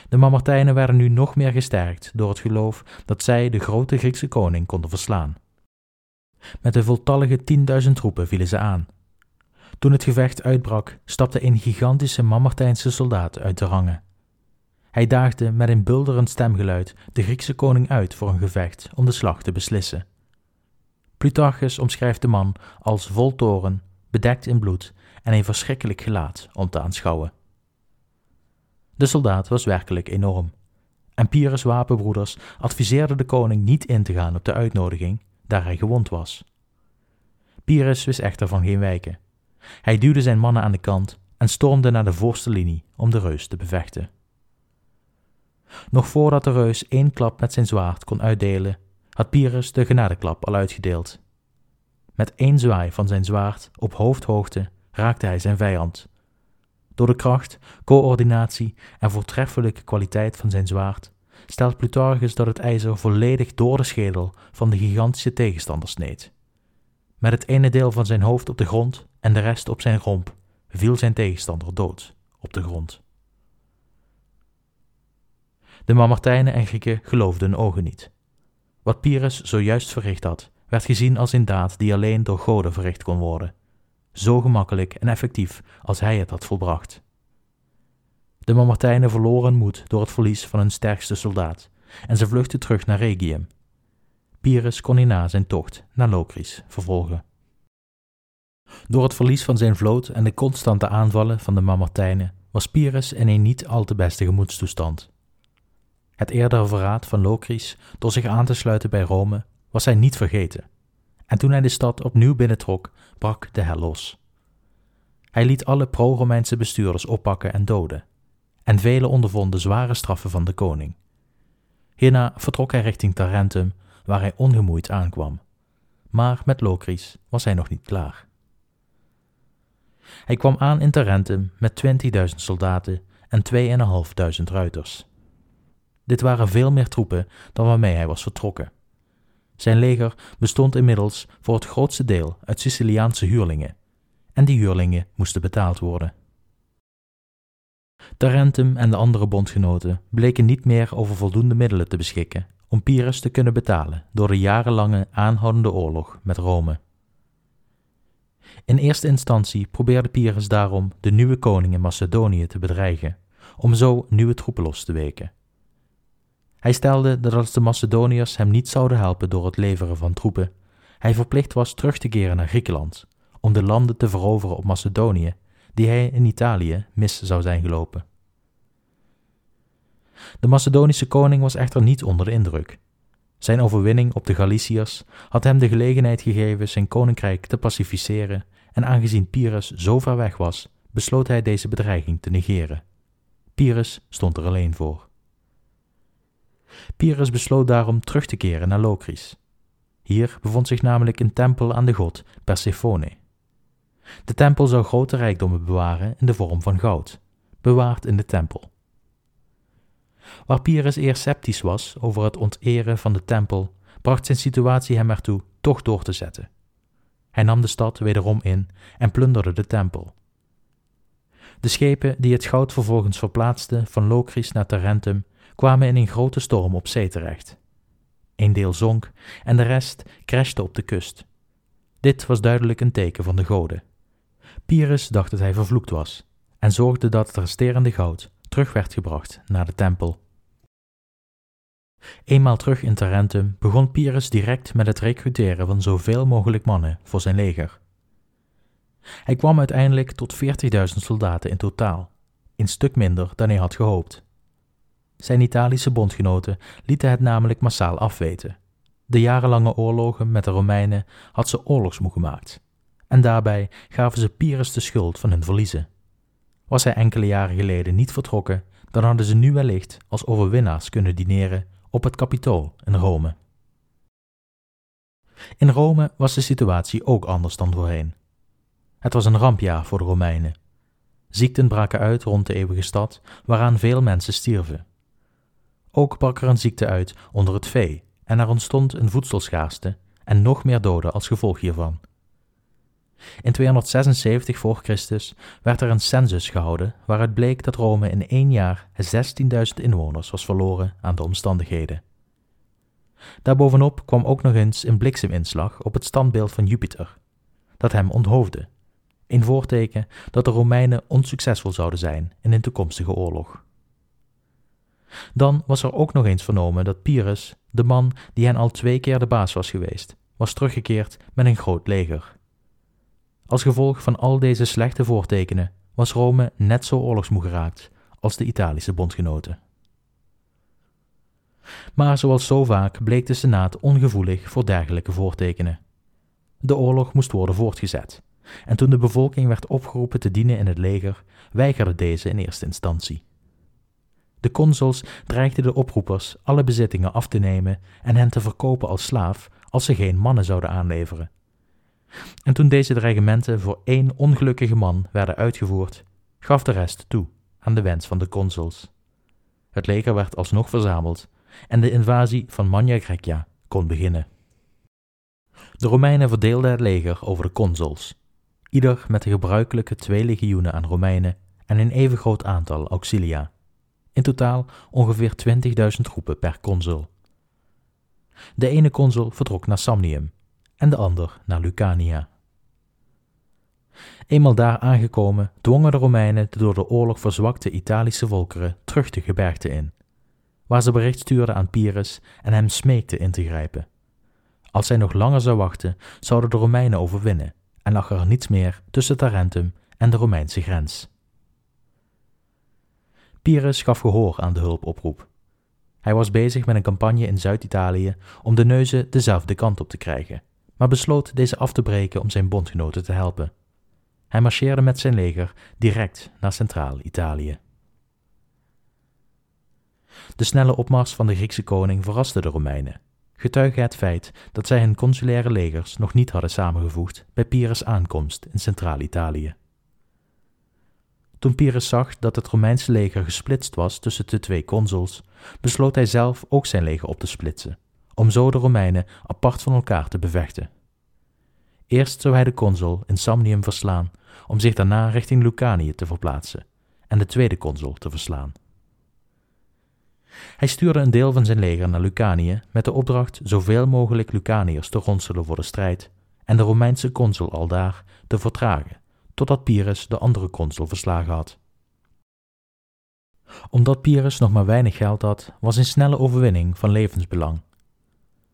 De Mamertijnen werden nu nog meer gesterkt door het geloof dat zij de grote Griekse koning konden verslaan. Met de voltallige tienduizend troepen vielen ze aan. Toen het gevecht uitbrak, stapte een gigantische Mamertijnse soldaat uit de rangen. Hij daagde met een bulderend stemgeluid de Griekse koning uit voor een gevecht om de slag te beslissen. Plutarchus omschrijft de man als vol toren, bedekt in bloed en een verschrikkelijk gelaat om te aanschouwen. De soldaat was werkelijk enorm. En Pyrrhus' wapenbroeders adviseerden de koning niet in te gaan op de uitnodiging, daar hij gewond was. Pyrrhus wist echter van geen wijken. Hij duwde zijn mannen aan de kant en stormde naar de voorste linie om de reus te bevechten. Nog voordat de reus één klap met zijn zwaard kon uitdelen, had Pyrrhus de genadeklap al uitgedeeld. Met één zwaai van zijn zwaard op hoofdhoogte raakte hij zijn vijand. Door de kracht, coördinatie en voortreffelijke kwaliteit van zijn zwaard stelt Plutarchus dat het ijzer volledig door de schedel van de gigantische tegenstander sneed. Met het ene deel van zijn hoofd op de grond en de rest op zijn romp viel zijn tegenstander dood op de grond. De Mamertijnen en Grieken geloofden hun ogen niet. Wat Pyrrhus zojuist verricht had, werd gezien als een daad die alleen door goden verricht kon worden, zo gemakkelijk en effectief als hij het had volbracht. De Mamertijnen verloren moed door het verlies van hun sterkste soldaat en ze vluchtten terug naar Regium. Pyrrhus kon hierna zijn tocht naar Locris vervolgen. Door het verlies van zijn vloot en de constante aanvallen van de Mamertijnen was Pyrrhus in een niet al te beste gemoedstoestand. Het eerdere verraad van Locris door zich aan te sluiten bij Rome was hij niet vergeten. En toen hij de stad opnieuw binnentrok, brak de hel los. Hij liet alle pro-Romeinse bestuurders oppakken en doden, en velen ondervonden zware straffen van de koning. Hierna vertrok hij richting Tarentum, waar hij ongemoeid aankwam. Maar met Locris was hij nog niet klaar. Hij kwam aan in Tarentum met 20.000 soldaten en 2.500 ruiters. Dit waren veel meer troepen dan waarmee hij was vertrokken. Zijn leger bestond inmiddels voor het grootste deel uit Siciliaanse huurlingen, en die huurlingen moesten betaald worden. Tarentum en de andere bondgenoten bleken niet meer over voldoende middelen te beschikken om Pyrrhus te kunnen betalen door de jarenlange aanhoudende oorlog met Rome. In eerste instantie probeerde Pyrrhus daarom de nieuwe koning in Macedonië te bedreigen, om zo nieuwe troepen los te weken. Hij stelde dat als de Macedoniërs hem niet zouden helpen door het leveren van troepen, hij verplicht was terug te keren naar Griekenland, om de landen te veroveren op Macedonië, die hij in Italië mis zou zijn gelopen. De Macedonische koning was echter niet onder de indruk. Zijn overwinning op de Galiciërs had hem de gelegenheid gegeven zijn koninkrijk te pacificeren en aangezien Pyrrhus zo ver weg was, besloot hij deze bedreiging te negeren. Pyrrhus stond er alleen voor. Pyrrhus besloot daarom terug te keren naar Locris. Hier bevond zich namelijk een tempel aan de god Persephone. De tempel zou grote rijkdommen bewaren in de vorm van goud, bewaard in de tempel. Waar Pyrrhus eerst sceptisch was over het onteren van de tempel, bracht zijn situatie hem ertoe toch door te zetten. Hij nam de stad wederom in en plunderde de tempel. De schepen die het goud vervolgens verplaatsten van Locris naar Tarentum kwamen in een grote storm op zee terecht. Een deel zonk en de rest crashte op de kust. Dit was duidelijk een teken van de goden. Pyrrhus dacht dat hij vervloekt was en zorgde dat het resterende goud terug werd gebracht naar de tempel. Eenmaal terug in Tarentum begon Pyrrhus direct met het recruteren van zoveel mogelijk mannen voor zijn leger. Hij kwam uiteindelijk tot 40.000 soldaten in totaal, een stuk minder dan hij had gehoopt. Zijn Italische bondgenoten lieten het namelijk massaal afweten. De jarenlange oorlogen met de Romeinen had ze oorlogsmoe gemaakt. En daarbij gaven ze Pyrrhus de schuld van hun verliezen. Was hij enkele jaren geleden niet vertrokken, dan hadden ze nu wellicht als overwinnaars kunnen dineren op het Capitool in Rome. In Rome was de situatie ook anders dan voorheen. Het was een rampjaar voor de Romeinen. Ziekten braken uit rond de eeuwige stad, waaraan veel mensen stierven. Ook brak er een ziekte uit onder het vee en er ontstond een voedselschaarste en nog meer doden als gevolg hiervan. In 276 voor Christus werd er een census gehouden waaruit bleek dat Rome in één jaar 16.000 inwoners was verloren aan de omstandigheden. Daarbovenop kwam ook nog eens een blikseminslag op het standbeeld van Jupiter, dat hem onthoofde, een voorteken dat de Romeinen onsuccesvol zouden zijn in een toekomstige oorlog. Dan was er ook nog eens vernomen dat Pyrrhus, de man die hen al twee keer de baas was geweest, was teruggekeerd met een groot leger. Als gevolg van al deze slechte voortekenen was Rome net zo oorlogsmoe geraakt als de Italische bondgenoten. Maar zoals zo vaak bleek de Senaat ongevoelig voor dergelijke voortekenen. de oorlog moest worden voortgezet. En toen de bevolking werd opgeroepen te dienen in het leger, weigerde deze in eerste instantie. De consuls dreigden de oproepers alle bezittingen af te nemen en hen te verkopen als slaaf als ze geen mannen zouden aanleveren. En toen deze dreigementen voor één ongelukkige man werden uitgevoerd, gaf de rest toe aan de wens van de consuls. Het leger werd alsnog verzameld en de invasie van Magna Grecia kon beginnen. De Romeinen verdeelden het leger over de consuls, ieder met de gebruikelijke twee legioenen aan Romeinen en een even groot aantal auxilia. In totaal ongeveer 20.000 troepen per consul. De ene consul vertrok naar Samnium en de ander naar Lucania. Eenmaal daar aangekomen dwongen de Romeinen de door de oorlog verzwakte Italische volkeren terug de gebergte in, waar ze bericht stuurden aan Pyrrhus en hem smeekten in te grijpen. Als hij nog langer zou wachten, zouden de Romeinen overwinnen en lag er niets meer tussen Tarentum en de Romeinse grens. Pyrrhus gaf gehoor aan de hulpoproep. Hij was bezig met een campagne in Zuid-Italië om de neuzen dezelfde kant op te krijgen, maar besloot deze af te breken om zijn bondgenoten te helpen. Hij marcheerde met zijn leger direct naar Centraal-Italië. De snelle opmars van de Griekse koning verraste de Romeinen, getuige het feit dat zij hun consulaire legers nog niet hadden samengevoegd bij Pyrrhus' aankomst in Centraal-Italië. Toen Pyrrhus zag dat het Romeinse leger gesplitst was tussen de twee consuls, besloot hij zelf ook zijn leger op te splitsen, om zo de Romeinen apart van elkaar te bevechten. Eerst zou hij de consul in Samnium verslaan, om zich daarna richting Lucanië te verplaatsen en de tweede consul te verslaan. Hij stuurde een deel van zijn leger naar Lucanië met de opdracht zoveel mogelijk Lucaniërs te ronselen voor de strijd en de Romeinse consul aldaar te vertragen, totdat Pyrrhus de andere consul verslagen had. Omdat Pyrrhus nog maar weinig geld had, was een snelle overwinning van levensbelang.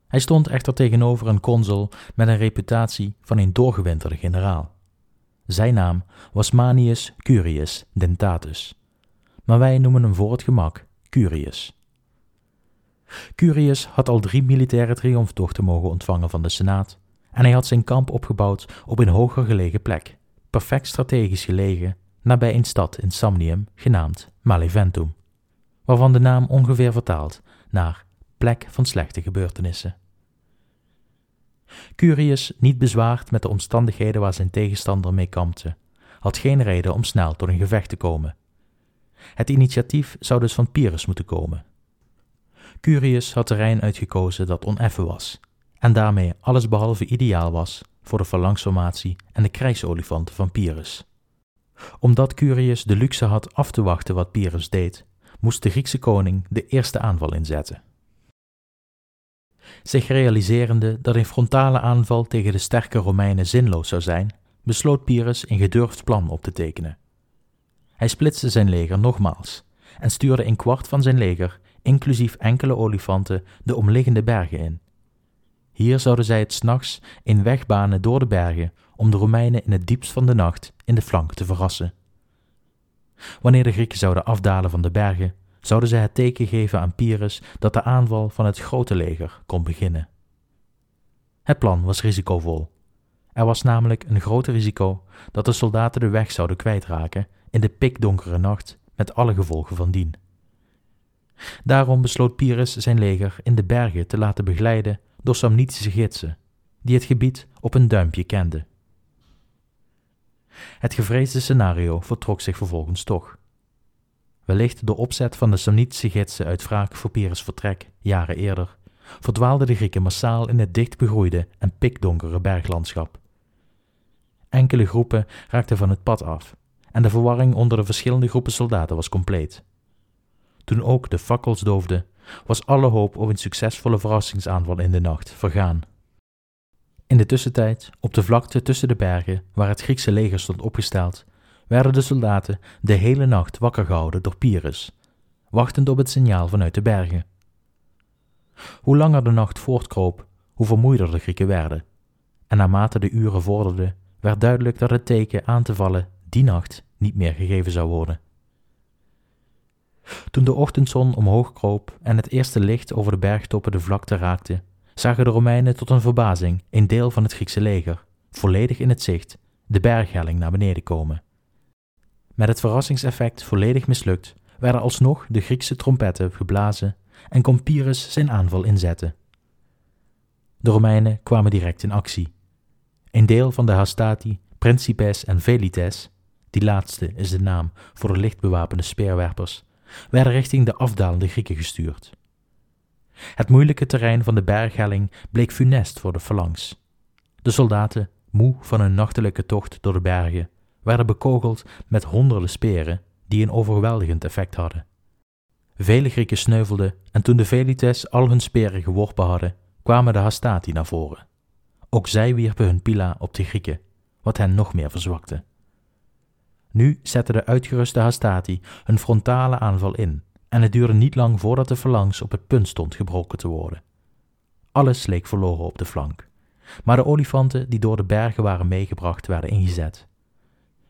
Hij stond echter tegenover een consul met een reputatie van een doorgewinterde generaal. Zijn naam was Manius Curius Dentatus, maar wij noemen hem voor het gemak Curius. Curius had al drie militaire triomftochten mogen ontvangen van de Senaat en hij had zijn kamp opgebouwd op een hoger gelegen plek, perfect strategisch gelegen, nabij een stad in Samnium genaamd Maleventum, waarvan de naam ongeveer vertaalt naar plek van slechte gebeurtenissen. Curius, niet bezwaard met de omstandigheden waar zijn tegenstander mee kampte, had geen reden om snel tot een gevecht te komen. Het initiatief zou dus van Pyrrhus moeten komen. Curius had terrein uitgekozen dat oneffen was, en daarmee allesbehalve ideaal was voor de phalanxformatie en de krijgsolifanten van Pyrrhus. Omdat Curius de luxe had af te wachten wat Pyrrhus deed, moest de Griekse koning de eerste aanval inzetten. Zich realiserende dat een frontale aanval tegen de sterke Romeinen zinloos zou zijn, besloot Pyrrhus een gedurfd plan op te tekenen. Hij splitste zijn leger nogmaals en stuurde een kwart van zijn leger, inclusief enkele olifanten, de omliggende bergen in. Hier zouden zij het s'nachts een weg banen door de bergen om de Romeinen in het diepst van de nacht in de flank te verrassen. Wanneer de Grieken zouden afdalen van de bergen, zouden zij het teken geven aan Pyrrhus dat de aanval van het grote leger kon beginnen. Het plan was risicovol. Er was namelijk een groot risico dat de soldaten de weg zouden kwijtraken in de pikdonkere nacht met alle gevolgen van dien. Daarom besloot Pyrrhus zijn leger in de bergen te laten begeleiden door Samnitische gidsen, die het gebied op een duimpje kenden. Het gevreesde scenario vertrok zich vervolgens toch. Wellicht door opzet van de Samnitische gidsen uit wraak voor Pyrrhus' vertrek, jaren eerder, verdwaalden de Grieken massaal in het dicht begroeide en pikdonkere berglandschap. Enkele groepen raakten van het pad af en de verwarring onder de verschillende groepen soldaten was compleet. Toen ook de fakkels doofden, was alle hoop op een succesvolle verrassingsaanval in de nacht vergaan. In de tussentijd, op de vlakte tussen de bergen waar het Griekse leger stond opgesteld, werden de soldaten de hele nacht wakker gehouden door Pyrrhus, wachtend op het signaal vanuit de bergen. Hoe langer de nacht voortkroop, hoe vermoeider de Grieken werden, en naarmate de uren vorderden, werd duidelijk dat het teken aan te vallen die nacht niet meer gegeven zou worden. Toen de ochtendzon omhoog kroop en het eerste licht over de bergtoppen de vlakte raakte, zagen de Romeinen tot hun verbazing een deel van het Griekse leger, volledig in het zicht, de berghelling naar beneden komen. Met het verrassingseffect volledig mislukt, werden alsnog de Griekse trompetten geblazen en kon Pyrrhus zijn aanval inzetten. De Romeinen kwamen direct in actie. Een deel van de Hastati, Principes en Velites, die laatste is de naam voor de lichtbewapende speerwerpers, werden richting de afdalende Grieken gestuurd. Het moeilijke terrein van de berghelling bleek funest voor de phalanx. De soldaten, moe van hun nachtelijke tocht door de bergen, werden bekogeld met honderden speren die een overweldigend effect hadden. Vele Grieken sneuvelden en toen de Velites al hun speren geworpen hadden, kwamen de Hastati naar voren. Ook zij wierpen hun pila op de Grieken, wat hen nog meer verzwakte. Nu zetten de uitgeruste Hastati hun frontale aanval in, en het duurde niet lang voordat de phalanx op het punt stond gebroken te worden. Alles leek verloren op de flank, maar de olifanten die door de bergen waren meegebracht werden ingezet.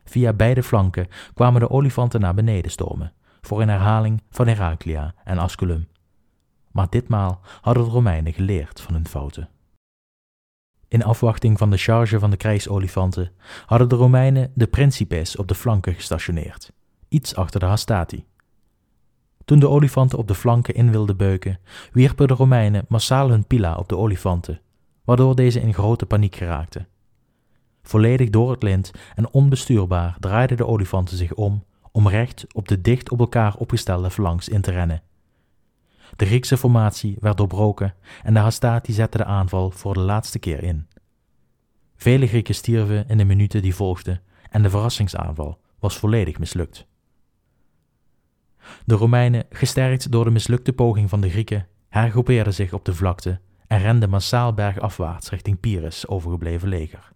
Via beide flanken kwamen de olifanten naar beneden stormen, voor een herhaling van Heraclea en Asculum. Maar ditmaal hadden de Romeinen geleerd van hun fouten. In afwachting van de charge van de krijgsolifanten hadden de Romeinen de principes op de flanken gestationeerd, iets achter de Hastati. Toen de olifanten op de flanken in wilden beuken, wierpen de Romeinen massaal hun pila op de olifanten, waardoor deze in grote paniek geraakten. Volledig door het lint en onbestuurbaar draaiden de olifanten zich om om recht op de dicht op elkaar opgestelde flanks in te rennen. De Griekse formatie werd doorbroken en de Hastati zette de aanval voor de laatste keer in. Vele Grieken stierven in de minuten die volgden en de verrassingsaanval was volledig mislukt. De Romeinen, gesterkt door de mislukte poging van de Grieken, hergroepeerden zich op de vlakte en renden massaal bergafwaarts richting Pyrrhus overgebleven leger.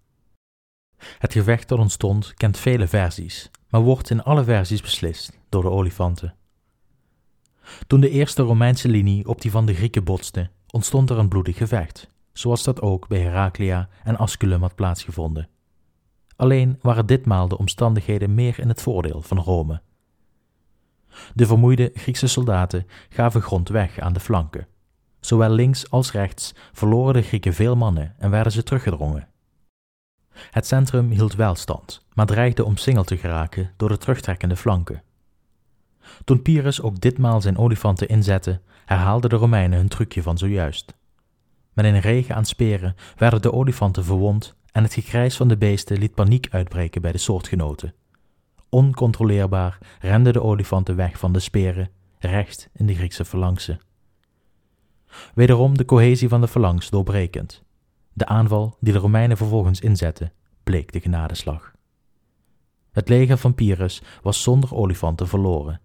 Het gevecht dat ontstond kent vele versies, maar wordt in alle versies beslist door de olifanten. Toen de eerste Romeinse linie op die van de Grieken botste, ontstond er een bloedig gevecht, zoals dat ook bij Heraclea en Asculum had plaatsgevonden. Alleen waren ditmaal de omstandigheden meer in het voordeel van Rome. De vermoeide Griekse soldaten gaven grond weg aan de flanken. Zowel links als rechts verloren de Grieken veel mannen en werden ze teruggedrongen. Het centrum hield wel stand, maar dreigde omsingeld te geraken door de terugtrekkende flanken. Toen Pyrrhus ook ditmaal zijn olifanten inzette, herhaalden de Romeinen hun trucje van zojuist. Met een regen aan speren werden de olifanten verwond en het gekrijs van de beesten liet paniek uitbreken bij de soortgenoten. Oncontroleerbaar renden de olifanten weg van de speren, recht in de Griekse phalanxen. Wederom de cohesie van de phalanx doorbrekend. De aanval die de Romeinen vervolgens inzetten, bleek de genadeslag. Het leger van Pyrrhus was zonder olifanten verloren,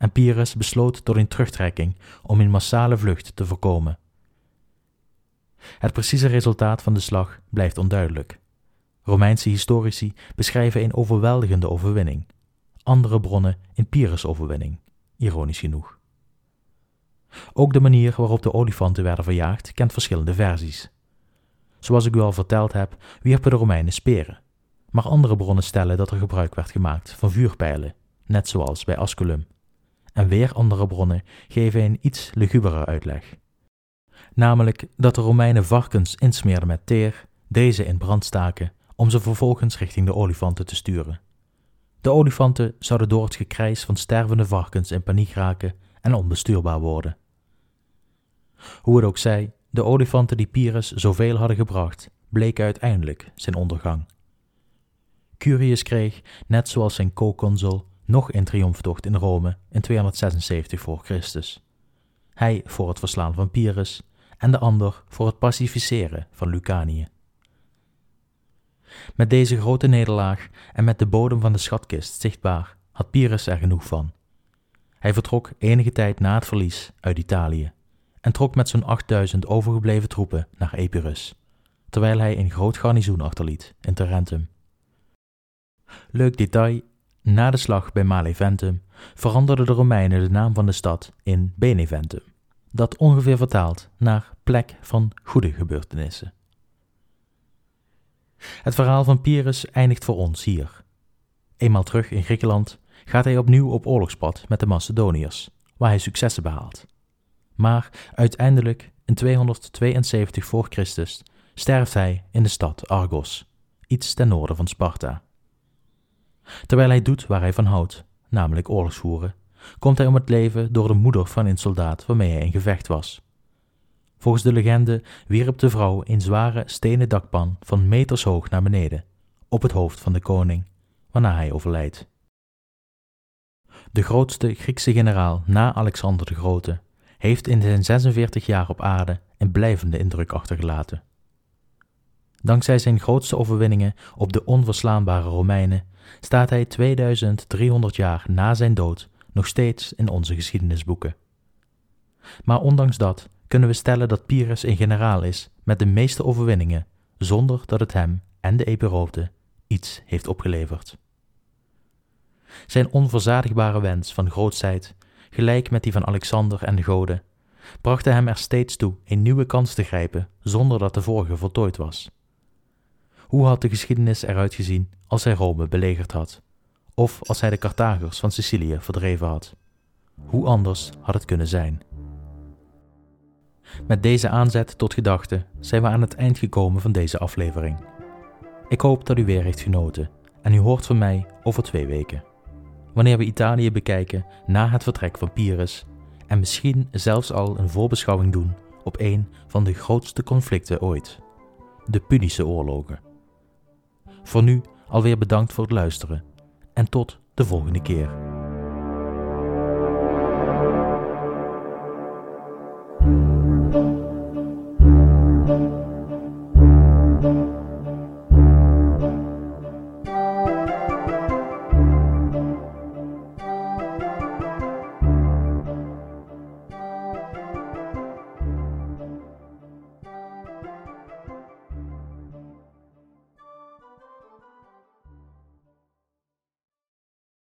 en Pyrrhus besloot door een terugtrekking om een massale vlucht te voorkomen. Het precieze resultaat van de slag blijft onduidelijk. Romeinse historici beschrijven een overweldigende overwinning, andere bronnen in Pyrrhus' overwinning, ironisch genoeg. Ook de manier waarop de olifanten werden verjaagd kent verschillende versies. Zoals ik u al verteld heb, wierpen de Romeinen speren, maar andere bronnen stellen dat er gebruik werd gemaakt van vuurpijlen, net zoals bij Asculum. En weer andere bronnen geven een iets lugubere uitleg. Namelijk dat de Romeinen varkens insmeerden met teer, deze in brand staken om ze vervolgens richting de olifanten te sturen. De olifanten zouden door het gekrijs van stervende varkens in paniek raken en onbestuurbaar worden. Hoe het ook zij, de olifanten die Pyrrhus zoveel hadden gebracht, bleken uiteindelijk zijn ondergang. Curius kreeg, net zoals zijn co-consul, nog een triomftocht in Rome in 276 voor Christus. Hij voor het verslaan van Pyrrhus en de ander voor het pacificeren van Lucanië. Met deze grote nederlaag en met de bodem van de schatkist zichtbaar had Pyrrhus er genoeg van. Hij vertrok enige tijd na het verlies uit Italië en trok met zo'n 8000 overgebleven troepen naar Epirus, terwijl hij een groot garnizoen achterliet in Tarentum. Leuk detail, na de slag bij Maleventum veranderden de Romeinen de naam van de stad in Beneventum, dat ongeveer vertaalt naar plek van goede gebeurtenissen. Het verhaal van Pyrrhus eindigt voor ons hier. Eenmaal terug in Griekenland gaat hij opnieuw op oorlogspad met de Macedoniërs, waar hij successen behaalt. Maar uiteindelijk in 272 voor Christus, sterft hij in de stad Argos, iets ten noorden van Sparta. Terwijl hij doet waar hij van houdt, namelijk oorlogsvoeren, komt hij om het leven door de moeder van een soldaat waarmee hij in gevecht was. Volgens de legende wierp de vrouw een zware stenen dakpan van meters hoog naar beneden, op het hoofd van de koning, waarna hij overlijdt. De grootste Griekse generaal na Alexander de Grote heeft in zijn 46 jaar op aarde een blijvende indruk achtergelaten. Dankzij zijn grootste overwinningen op de onverslaanbare Romeinen staat hij 2300 jaar na zijn dood nog steeds in onze geschiedenisboeken. Maar ondanks dat kunnen we stellen dat Pyrrhus een generaal is met de meeste overwinningen, zonder dat het hem en de Epiroten iets heeft opgeleverd. Zijn onverzadigbare wens van grootsheid, gelijk met die van Alexander en de goden, brachten hem er steeds toe een nieuwe kans te grijpen zonder dat de vorige voltooid was. Hoe had de geschiedenis eruit gezien als hij Rome belegerd had, of als hij de Carthagers van Sicilië verdreven had? Hoe anders had het kunnen zijn? Met deze aanzet tot gedachte zijn we aan het eind gekomen van deze aflevering. Ik hoop dat u weer heeft genoten en u hoort van mij over twee weken. Wanneer we Italië bekijken na het vertrek van Pyrrhus en misschien zelfs al een voorbeschouwing doen op een van de grootste conflicten ooit: de Punische oorlogen. Voor nu alweer bedankt voor het luisteren en tot de volgende keer.